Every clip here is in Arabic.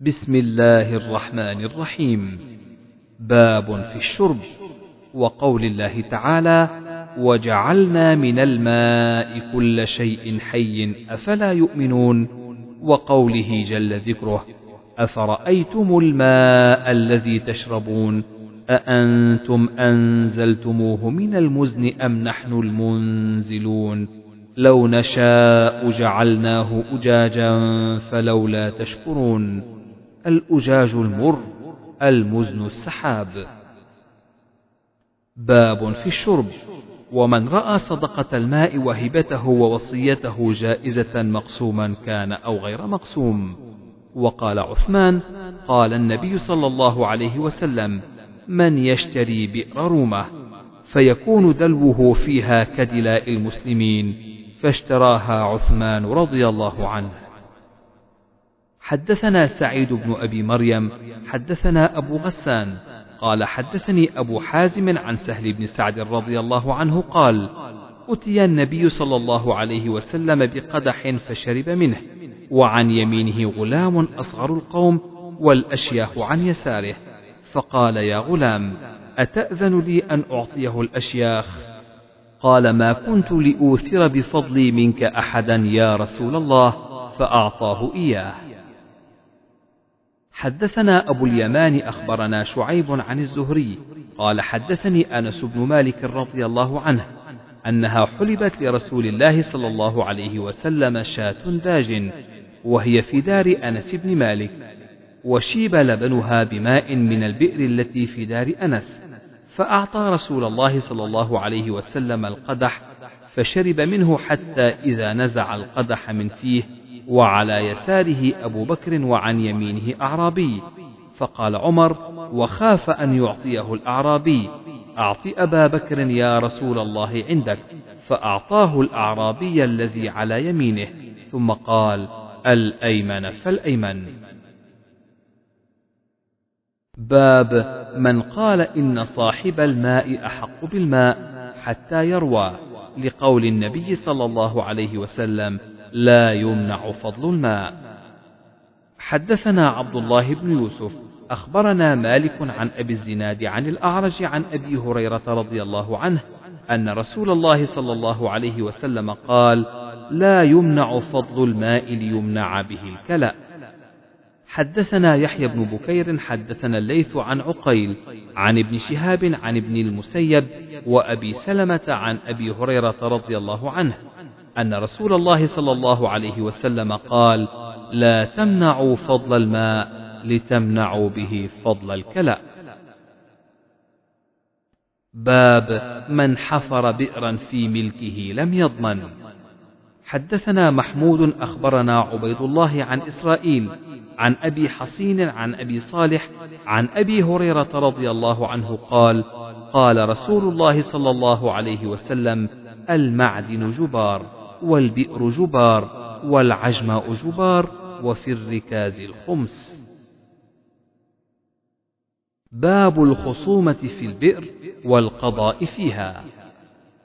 بسم الله الرحمن الرحيم. باب في الشرب. وقول الله تعالى وجعلنا من الماء كل شيء حي أفلا يؤمنون؟ وقوله جل ذكره أفرأيتم الماء الذي تشربون؟ أأنتم أنزلتموه من المزن أم نحن المنزلون؟ لو نشاء جعلناه أجاجا فلولا تشكرون. الأجاج المر المزن السحاب. باب في الشرب. ومن رأى صدقة الماء وهبته ووصيته جائزة مقسوما كان أو غير مقسوم. وقال عثمان قال النبي صلى الله عليه وسلم من يشتري بئر رومة فيكون دلوه فيها كدلاء المسلمين فاشتراها عثمان رضي الله عنه. حدثنا سعيد بن أبي مريم حدثنا أبو غسان قال حدثني أبو حازم عن سهل بن سعد رضي الله عنه قال أتي النبي صلى الله عليه وسلم بقدح فشرب منه وعن يمينه غلام أصغر القوم والأشياخ عن يساره فقال يا غلام أتأذن لي أن أعطيه الأشياخ؟ قال ما كنت لأوثر بفضلي منك أحدا يا رسول الله فأعطاه إياه. حدثنا أبو اليمان أخبرنا شعيب عن الزهري قال حدثني أنس بن مالك رضي الله عنه أنها حلبت لرسول الله صلى الله عليه وسلم شاة داج وهي في دار أنس بن مالك وشيب لبنها بماء من البئر التي في دار أنس فأعطى رسول الله صلى الله عليه وسلم القدح فشرب منه حتى إذا نزع القدح من فيه وعلى يساره أبو بكر وعن يمينه أعرابي. فقال عمر وخاف أن يعطيه الأعرابي. أعط أبا بكر يا رسول الله عندك. فأعطاه الأعرابي الذي على يمينه. ثم قال الأيمن فالأيمن. باب من قال إن صاحب الماء أحق بالماء حتى يروى لقول النبي صلى الله عليه وسلم لا يمنع فضل الماء. حدثنا عبد الله بن يوسف أخبرنا مالك عن أبي الزناد عن الأعرج عن أبي هريرة رضي الله عنه أن رسول الله صلى الله عليه وسلم قال لا يمنع فضل الماء ليمنع به الكلأ حدثنا يحيى بن بكير حدثنا الليث عن عقيل عن ابن شهاب عن ابن المسيب وأبي سلمة عن أبي هريرة رضي الله عنه. أن رسول الله صلى الله عليه وسلم قال: لا تمنعوا فضل الماء لتمنعوا به فضل الكلى. باب من حفر بئرا في ملكه لم يضمن. حدثنا محمود أخبرنا عبيد الله عن إسرائيل عن أبي حصين عن أبي صالح عن أبي هريرة رضي الله عنه قال: قال رسول الله صلى الله عليه وسلم: المعدن جبار والبئر جبار والعجماء جبار وفي الركاز الخمس. باب الخصومة في البئر والقضاء فيها.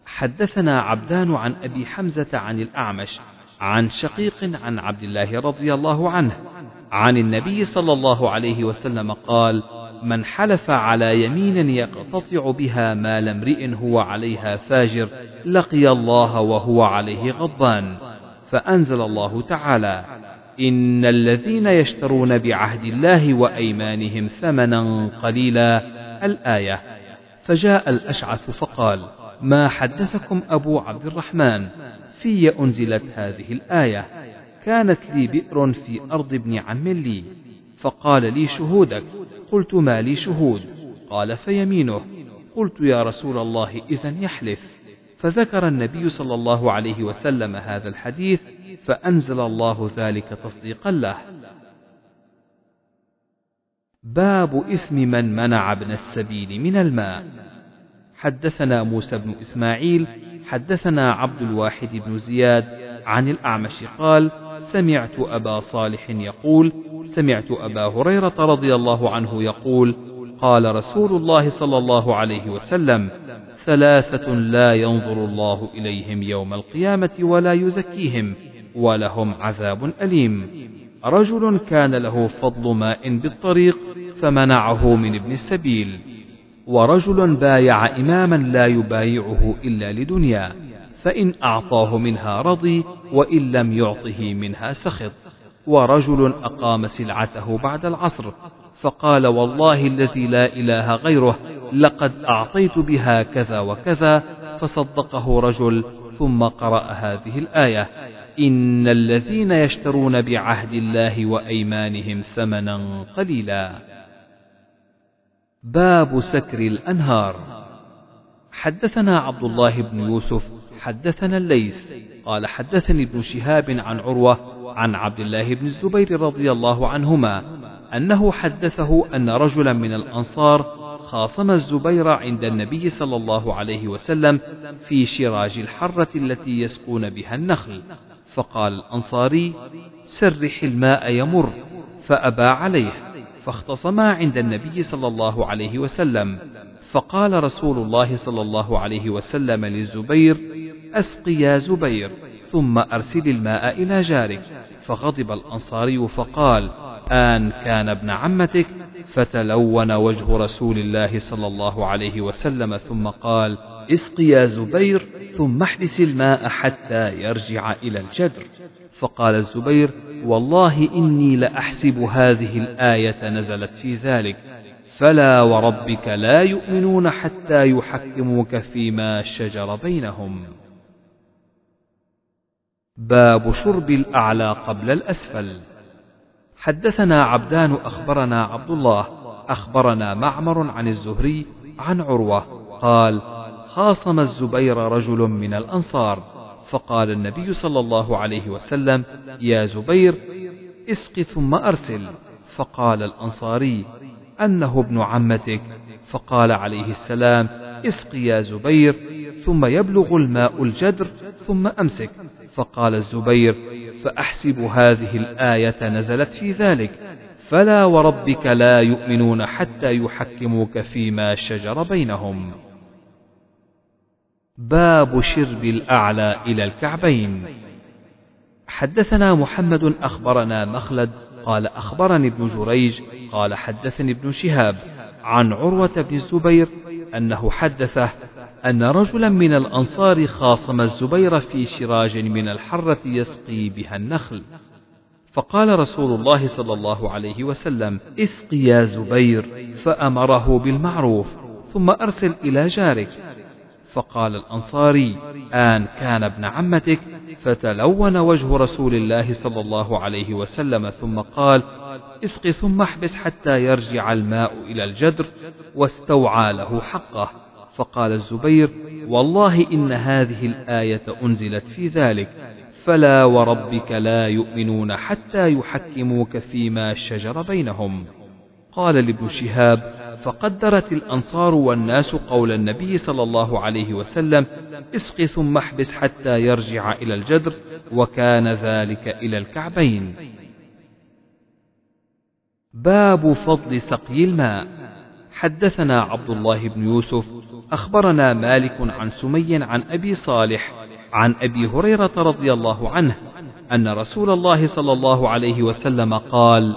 حدثنا عبدان عن أبي حمزة عن الأعمش عن شقيق عن عبد الله رضي الله عنه عن النبي صلى الله عليه وسلم قال من حلف على يمين يقتطع بها مال امرئ هو عليها فاجر لقي الله وهو عليه غضبان. فأنزل الله تعالى إن الذين يشترون بعهد الله وأيمانهم ثمنا قليلا. الآية فجاء الأشعث فقال ما حدثكم أبو عبد الرحمن؟ في أنزلت هذه الآية كانت لي بئر في أرض ابن عم لي. فقال لي شهودك قلت ما لي شهود. قال فيمينه. قلت يا رسول الله إذا يحلف. فذكر النبي صلى الله عليه وسلم هذا الحديث فأنزل الله ذلك تصديقا له. باب إثم من منع ابن السبيل من الماء. حدثنا موسى بن إسماعيل حدثنا عبد الواحد بن زياد عن الأعمش قال سمعت أبا صالح يقول سمعت أبا هريرة رضي الله عنه يقول قال رسول الله صلى الله عليه وسلم ثلاثة لا ينظر الله إليهم يوم القيامة ولا يزكيهم ولهم عذاب أليم. رجل كان له فضل ماء بالطريق فمنعه من ابن السبيل. ورجل بايع إماما لا يبايعه إلا لدنيا فإن أعطاه منها رضي وإن لم يعطه منها سخط. ورجل أقام سلعته بعد العصر فقال والله الذي لا إله غيره لقد أعطيت بها كذا وكذا فصدقه رجل ثم قرأ هذه الآية إن الذين يشترون بعهد الله وأيمانهم ثمنا قليلا. باب سكر الأنهار. حدثنا عبد الله بن يوسف حدثنا الليث قال حدثني ابن شهاب عن عروة عن عبد الله بن الزبير رضي الله عنهما أنه حدثه أن رجلا من الأنصار خاصم الزبير عند النبي صلى الله عليه وسلم في شراج الحرة التي يسقون بها النخل فقال الأنصاري سرح الماء يمر فأبى عليه فاختصما عند النبي صلى الله عليه وسلم فقال رسول الله صلى الله عليه وسلم للزبير أسق يا زبير ثم أرسل الماء إلى جارك. فغضب الأنصاري فقال آن كان ابن عمتك؟ فتلون وجه رسول الله صلى الله عليه وسلم ثم قال اسق يا زبير ثم احبس الماء حتى يرجع إلى الجدر. فقال الزبير والله إني لأحسب هذه الآية نزلت في ذلك. فلا وربك لا يؤمنون حتى يحكموك فيما شجر بينهم. باب شرب الأعلى قبل الأسفل. حدثنا عبدان أخبرنا عبد الله أخبرنا معمر عن الزهري عن عروة قال خاصم الزبير رجل من الأنصار فقال النبي صلى الله عليه وسلم يا زبير اسق ثم أرسل. فقال الأنصاري أنه ابن عمتك. فقال عليه السلام اسق يا زبير ثم يبلغ الماء الجدر ثم أمسك. فقال الزبير فأحسب هذه الآية نزلت في ذلك. فلا وربك لا يؤمنون حتى يحكموك فيما شجر بينهم. باب شرب الأعلى إلى الكعبين. حدثنا محمد أخبرنا مخلد قال أخبرني ابن جريج قال حدثني ابن شهاب عن عروة بن الزبير أنه حدثه أن رجلا من الأنصار خاصم الزبير في شراج من الحرة يسقي بها النخل. فقال رسول الله صلى الله عليه وسلم اسق يا زبير. فأمره بالمعروف ثم أرسل إلى جارك. فقال الأنصاري آن كان ابن عمتك. فتلون وجه رسول الله صلى الله عليه وسلم ثم قال اسق ثم احبس حتى يرجع الماء إلى الجدر واستوعى له حقه. فقال الزبير والله إن هذه الآية أنزلت في ذلك فلا وربك لا يؤمنون حتى يحكموك فيما شجر بينهم. قال لابن شهاب فقدرت الأنصار والناس قول النبي صلى الله عليه وسلم اسق ثم احبس حتى يرجع إلى الجدر وكان ذلك إلى الكعبين. باب فضل سقي الماء. حدثنا عبد الله بن يوسف أخبرنا مالك عن سمي عن أبي صالح عن أبي هريرة رضي الله عنه أن رسول الله صلى الله عليه وسلم قال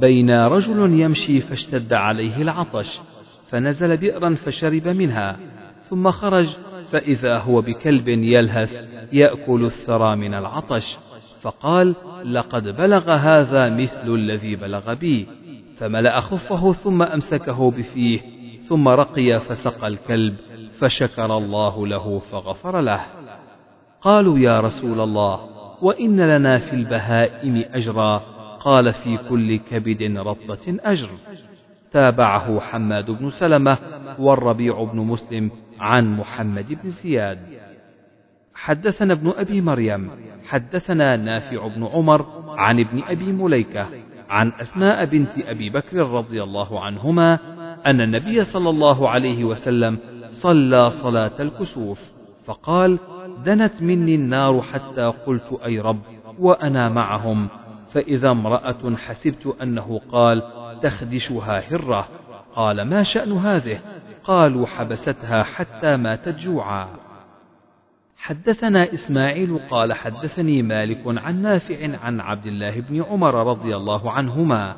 بين رجل يمشي فاشتد عليه العطش فنزل بئرا فشرب منها ثم خرج فإذا هو بكلب يلهث يأكل الثرى من العطش فقال لقد بلغ هذا مثل الذي بلغ بي فملأ خفه ثم أمسكه بفيه ثم رقي فسقى الكلب فشكر الله له فغفر له. قالوا يا رسول الله وإن لنا في البهائم أجرا قال في كل كبد رطبة أجر. تابعه حماد بن سلمة والربيع بن مسلم عن محمد بن زياد. حدثنا ابن أبي مريم حدثنا نافع بن عمر عن ابن أبي مليكة عن أسماء بنت أبي بكر رضي الله عنهما أن النبي صلى الله عليه وسلم صلى صلاة الكسوف فقال دنت مني النار حتى قلت أي رب وأنا معهم. فإذا امرأة حسبت أنه قال تخدشها هرة قال ما شأن هذه؟ قالوا حبستها حتى ماتت جوعا حدثنا إسماعيل قال حدثني مالك عن نافع عن عبد الله بن عمر رضي الله عنهما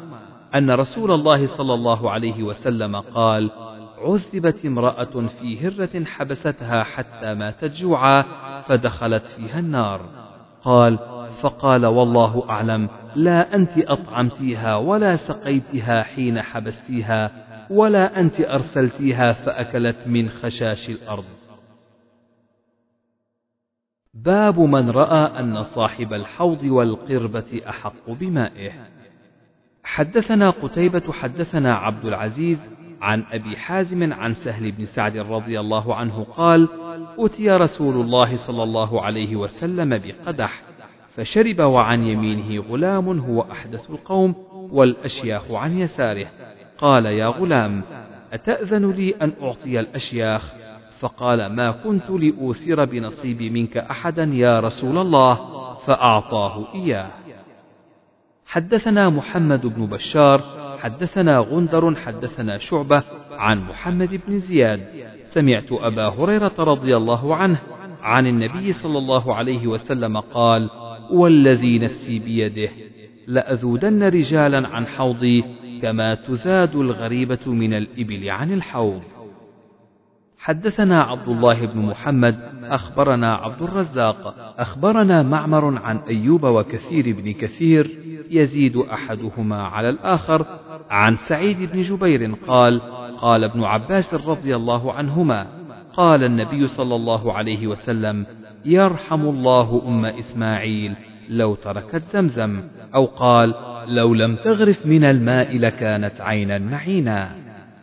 أن رسول الله صلى الله عليه وسلم قال عذبت امرأة في هرة حبستها حتى ماتت جوعا فدخلت فيها النار. قال فقال والله أعلم لا أنت أطعمتيها ولا سقيتها حين حبستيها ولا أنت أرسلتيها فأكلت من خشاش الأرض. باب من رأى أن صاحب الحوض والقربة أحق بمائه. حدثنا قتيبة حدثنا عبد العزيز عن أبي حازم عن سهل بن سعد رضي الله عنه قال أتي رسول الله صلى الله عليه وسلم بقدح فشرب وعن يمينه غلام هو أحدث القوم والأشياخ عن يساره. قال يا غلام أتأذن لي أن أعطي الأشياخ؟ فقال ما كنت لأوثر بنصيبي منك أحدا يا رسول الله فأعطاه إياه. حدثنا محمد بن بشار حدثنا غندر حدثنا شعبة عن محمد بن زياد. سمعت أبا هريرة رضي الله عنه عن النبي صلى الله عليه وسلم قال والذي نفسي بيده لأذودن رجالا عن حوضي كما تزاد الغريبة من الإبل عن الحوض. حدثنا عبد الله بن محمد أخبرنا عبد الرزاق أخبرنا معمر عن أيوب وكثير بن كثير يزيد أحدهما على الآخر. عن سعيد بن جبير قال قال ابن عباس رضي الله عنهما قال النبي صلى الله عليه وسلم يرحم الله أم إسماعيل لو تركت زمزم أو قال لو لم تغرف من الماء لكانت عينا معينا.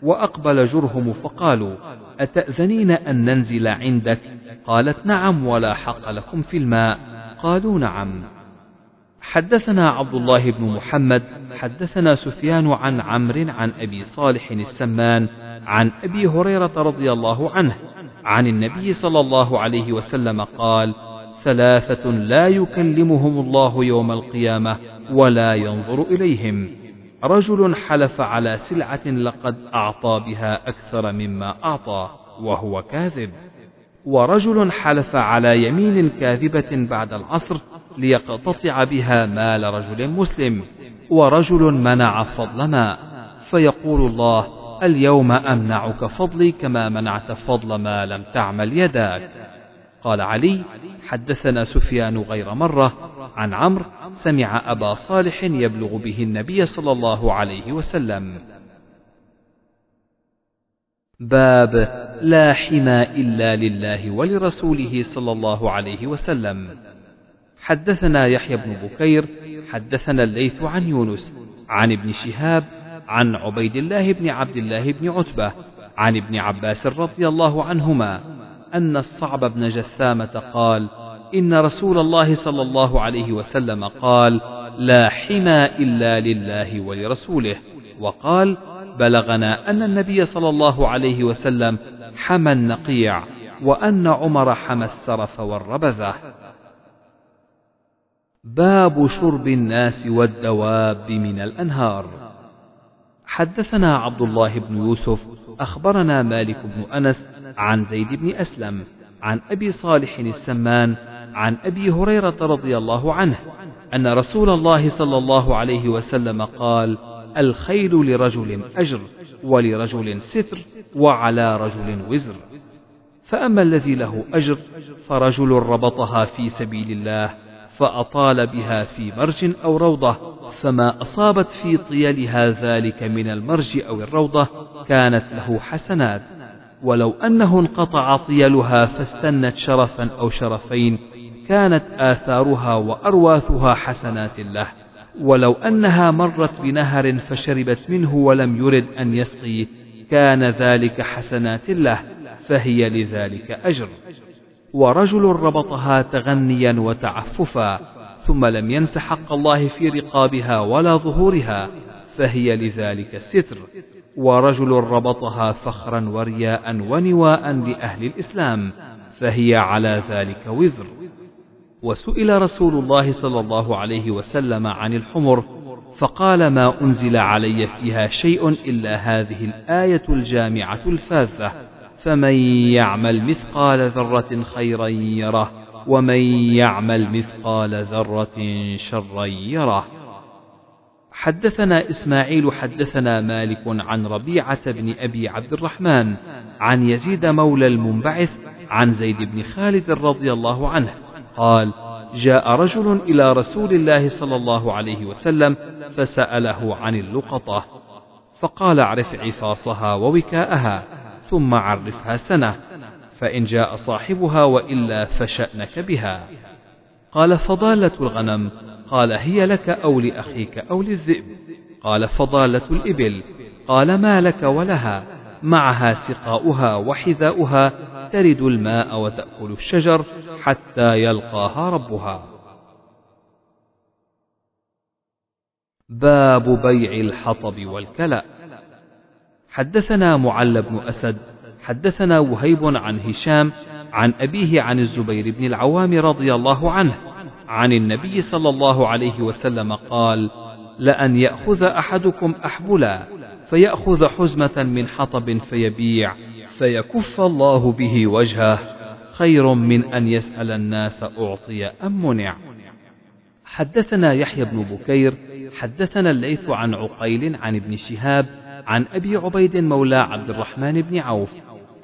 وأقبل جرهم فقالوا أتأذنين أن ننزل عندك؟ قالت نعم ولا حق لكم في الماء. قالوا نعم. حدثنا عبد الله بن محمد حدثنا سفيان عن عمرو عن أبي صالح السمان عن أبي هريرة رضي الله عنه عن النبي صلى الله عليه وسلم قال ثلاثة لا يكلمهم الله يوم القيامة ولا ينظر إليهم. رجل حلف على سلعة لقد أعطى بها أكثر مما أعطى وهو كاذب. ورجل حلف على يمين كاذبة بعد العصر ليقتطع بها مال رجل مسلم ورجل منع فضل ماء. فيقول الله اليوم أمنعك فضلي كما منعت فضل ما لم تعمل يداك. قال علي حدثنا سفيان غير مرة عن عمرو سمع أبا صالح يبلغ به النبي صلى الله عليه وسلم. باب لا حمى إلا لله ولرسوله صلى الله عليه وسلم. حدثنا يحيى بن بكير حدثنا الليث عن يونس عن ابن شهاب عن عبيد الله بن عبد الله بن عتبة عن ابن عباس رضي الله عنهما أن الصعب بن جثامة قال إن رسول الله صلى الله عليه وسلم قال لا حمى إلا لله ولرسوله وقال بلغنا أن النبي صلى الله عليه وسلم حمى النقيع وأن عمر حمى السرف والربذة. باب شرب الناس والدواب من الأنهار. حدثنا عبد الله بن يوسف أخبرنا مالك بن أنس عن زيد بن أسلم عن أبي صالح السمان عن أبي هريرة رضي الله عنه أن رسول الله صلى الله عليه وسلم قال الخيل لرجل أجر ولرجل ستر وعلى رجل وزر. فأما الذي له أجر فرجل ربطها في سبيل الله فأطال بها في مرج أو روضة فما أصابت في طيلها ذلك من المرج أو الروضة كانت له حسنات. ولو أنه انقطع طيلها فاستنت شرفا أو شرفين كانت آثارها وأرواثها حسنات له. ولو أنها مرت بنهر فشربت منه ولم يرد أن يسقي كان ذلك حسنات له فهي لذلك أجر. ورجل ربطها تغنيا وتعففا ثم لم ينس حق الله في رقابها ولا ظهورها فهي لذلك ستر. ورجل ربطها فخرا ورياء ونواء لأهل الإسلام فهي على ذلك وزر. وسئل رسول الله صلى الله عليه وسلم عن الحمر فقال ما أنزل علي فيها شيء إلا هذه الآية الجامعة الفاذة. فمن يعمل مثقال ذرة خيرا يره ومن يعمل مثقال ذرة شرا يره. حدثنا إسماعيل حدثنا مالك عن ربيعة بن أبي عبد الرحمن عن يزيد مولى المنبعث عن زيد بن خالد رضي الله عنه قال جاء رجل إلى رسول الله صلى الله عليه وسلم فسأله عن اللقطة فقال اعرف عفاصها ووكاءها ثم عرفها سنة فإن جاء صاحبها وإلا فشأنك بها. قال فضالة الغنم. قال هي لك أو لأخيك أو للذئب؟ قال فضالة الإبل. قال ما لك ولها؟ معها سقاؤها وحذاؤها ترد الماء وتأكل الشجر حتى يلقاها ربها. باب بيع الحطب والكلأ. حدثنا معل بن أسد حدثنا وهيب عن هشام عن أبيه عن الزبير بن العوام رضي الله عنه عن النبي صلى الله عليه وسلم قال لأن يأخذ أحدكم أحبلا فيأخذ حزمة من حطب فيبيع فيكف الله به وجهه خير من أن يسأل الناس أعطي أم منع. حدثنا يحيى بن بكير حدثنا الليث عن عقيل عن ابن شهاب عن أبي عبيد مولى عبد الرحمن بن عوف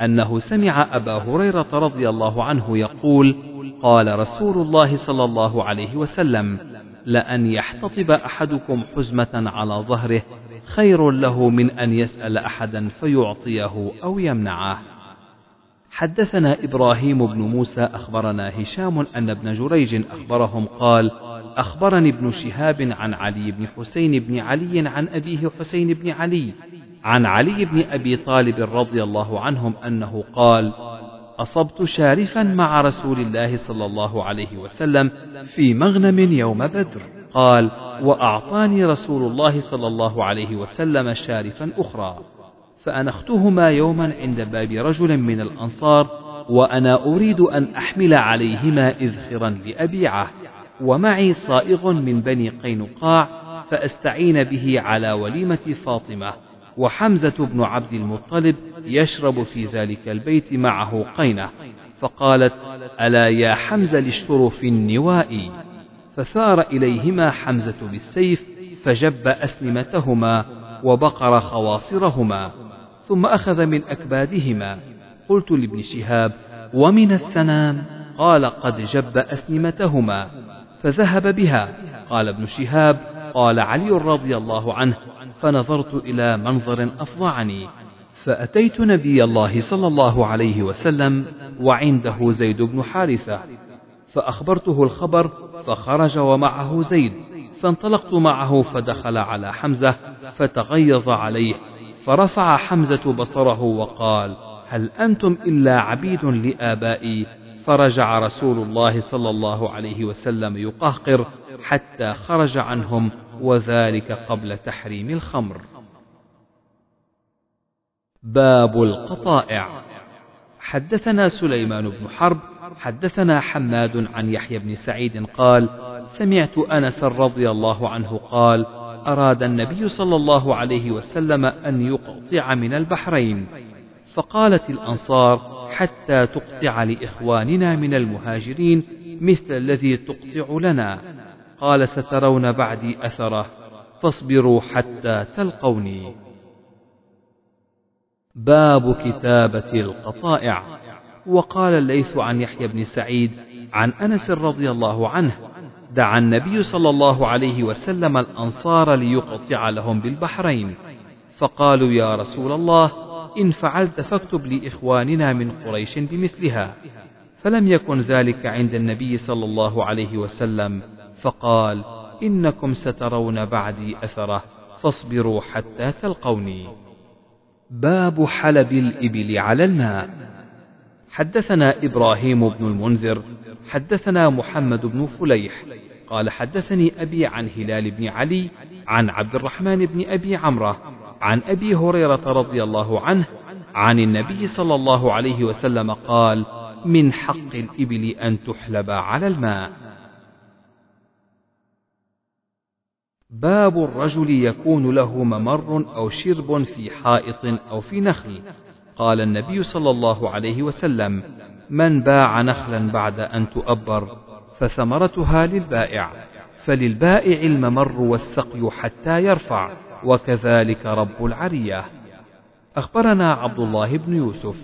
أنه سمع أبا هريرة رضي الله عنه يقول قال رسول الله صلى الله عليه وسلم لأن يحتطب أحدكم حزمة على ظهره خير له من أن يسأل أحدا فيعطيه أو يمنعه. حدثنا إبراهيم بن موسى أخبرنا هشام أن ابن جريج أخبرهم قال أخبرني ابن شهاب عن علي بن حسين بن علي عن أبيه حسين بن علي عن علي بن أبي طالب رضي الله عنهم أنه قال أصبت شارفا مع رسول الله صلى الله عليه وسلم في مغنم يوم بدر. قال وأعطاني رسول الله صلى الله عليه وسلم شارفا أخرى. فأنختهما يوما عند باب رجل من الأنصار وأنا أريد أن أحمل عليهما إذخرا لأبيعه ومعي صائغ من بني قينقاع فأستعين به على وليمة فاطمة وحمزة بن عبد المطلب يشرب في ذلك البيت معه قينة فقالت ألا يا حمزة للشرف النواء؟ فثار إليهما حمزة بالسيف فجب أسلمتهما وبقر خواصرهما. ثم أخذ من أكبادهما. قلت لابن شهاب ومن السنام؟ قال قد جب أسلمتهما. فذهب بها. قال ابن شهاب قال علي رضي الله عنه فنظرت إلى منظر أفظعني فأتيت نبي الله صلى الله عليه وسلم وعنده زيد بن حارثة فأخبرته الخبر فخرج ومعه زيد فانطلقت معه فدخل على حمزة فتغيظ عليه فرفع حمزة بصره وقال هل أنتم إلا عبيد لآبائي؟ فرجع رسول الله صلى الله عليه وسلم يقهقر حتى خرج عنهم وذلك قبل تحريم الخمر. باب القطائع. حدثنا سليمان بن حرب حدثنا حماد عن يحيى بن سعيد قال سمعت أنس رضي الله عنه قال أراد النبي صلى الله عليه وسلم أن يقطع من البحرين فقالت الأنصار حتى تقطع لإخواننا من المهاجرين مثل الذي تقطع لنا. قال سترون بعدي أثره فاصبروا حتى تلقوني. باب كتابة القطائع. وقال الليث عن يحيى بن سعيد عن أنس رضي الله عنه دعا النبي صلى الله عليه وسلم الأنصار ليقطع لهم بالبحرين. فقالوا يا رسول الله إن فعلت فاكتب لإخواننا من قريش بمثلها. فلم يكن ذلك عند النبي صلى الله عليه وسلم. فقال إنكم سترون بعدي أثره فاصبروا حتى تلقوني. باب حلب الإبل على الماء. حدثنا إبراهيم بن المنذر حدثنا محمد بن فليح قال حدثني أبي عن هلال بن علي عن عبد الرحمن بن أبي عمرة عن أبي هريرة رضي الله عنه عن النبي صلى الله عليه وسلم قال من حق الإبل أن تحلب على الماء. باب الرجل يكون له ممر أو شرب في حائط أو في نخل قال النبي صلى الله عليه وسلم من باع نخلا بعد أن تؤبر فثمرتها للبائع فللبائع الممر والسقي حتى يرفع وكذلك رب العرية. أخبرنا عبد الله بن يوسف.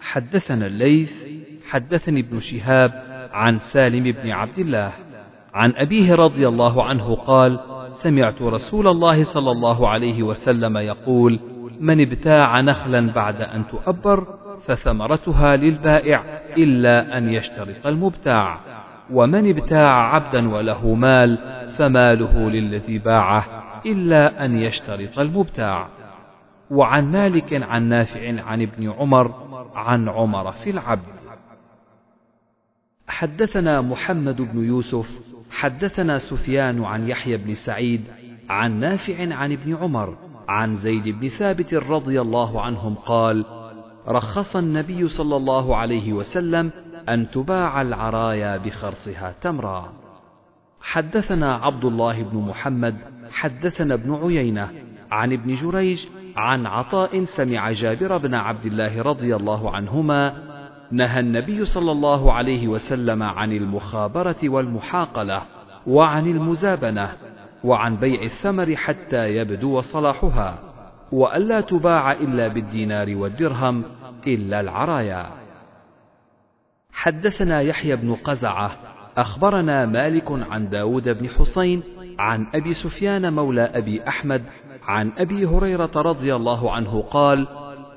حدثنا الليث حدثني ابن شهاب عن سالم بن عبد الله. عن أبيه رضي الله عنه قال سمعت رسول الله صلى الله عليه وسلم يقول من ابتاع نخلا بعد أن تؤبر فثمرتها للبائع إلا أن يشترط المبتاع. ومن ابتاع عبدا وله مال فماله للذي باعه إلا أن يشترط المبتاع. وعن مالك عن نافع عن ابن عمر عن عمر في العبد. حدثنا محمد بن يوسف حدثنا سفيان عن يحيى بن سعيد عن نافع عن ابن عمر عن زيد بن ثابت رضي الله عنهم قال رخص النبي صلى الله عليه وسلم أن تباع العرايا بخرصها تمرا. حدثنا عبد الله بن محمد حدثنا ابن عيينة عن ابن جريج عن عطاء سمع جابر بن عبد الله رضي الله عنهما نهى النبي صلى الله عليه وسلم عن المخابرة والمحاقلة وعن المزابنة وعن بيع الثمر حتى يبدو صلاحها. وألا تباع إلا بالدينار والدرهم إلا العرايا. حدثنا يحيى بن قزعة أخبرنا مالك عن داود بن حسين عن أبي سفيان مولى أبي أحمد عن أبي هريرة رضي الله عنه قال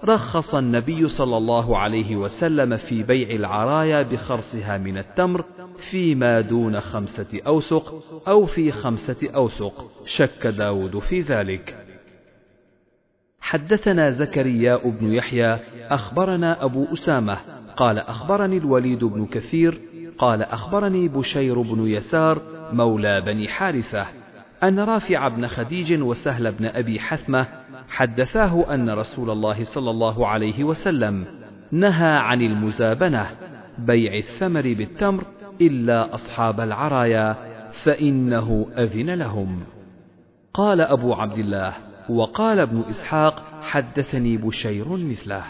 رخص النبي صلى الله عليه وسلم في بيع العرايا بخرصها من التمر فيما دون خمسة أوسق أو في خمسة أوسق شك داود في ذلك. حدثنا زكريا بن يحيى أخبرنا أبو أسامة قال أخبرني الوليد بن كثير قال أخبرني بشير بن يسار مولى بني حارثة أن رافع بن خديج وسهل بن أبي حثمة حدثاه أن رسول الله صلى الله عليه وسلم نهى عن المزابنة بيع الثمر بالتمر إلا أصحاب العرايا فإنه أذن لهم. قال أبو عبد الله وقال ابن إسحاق حدثني بشير مثله.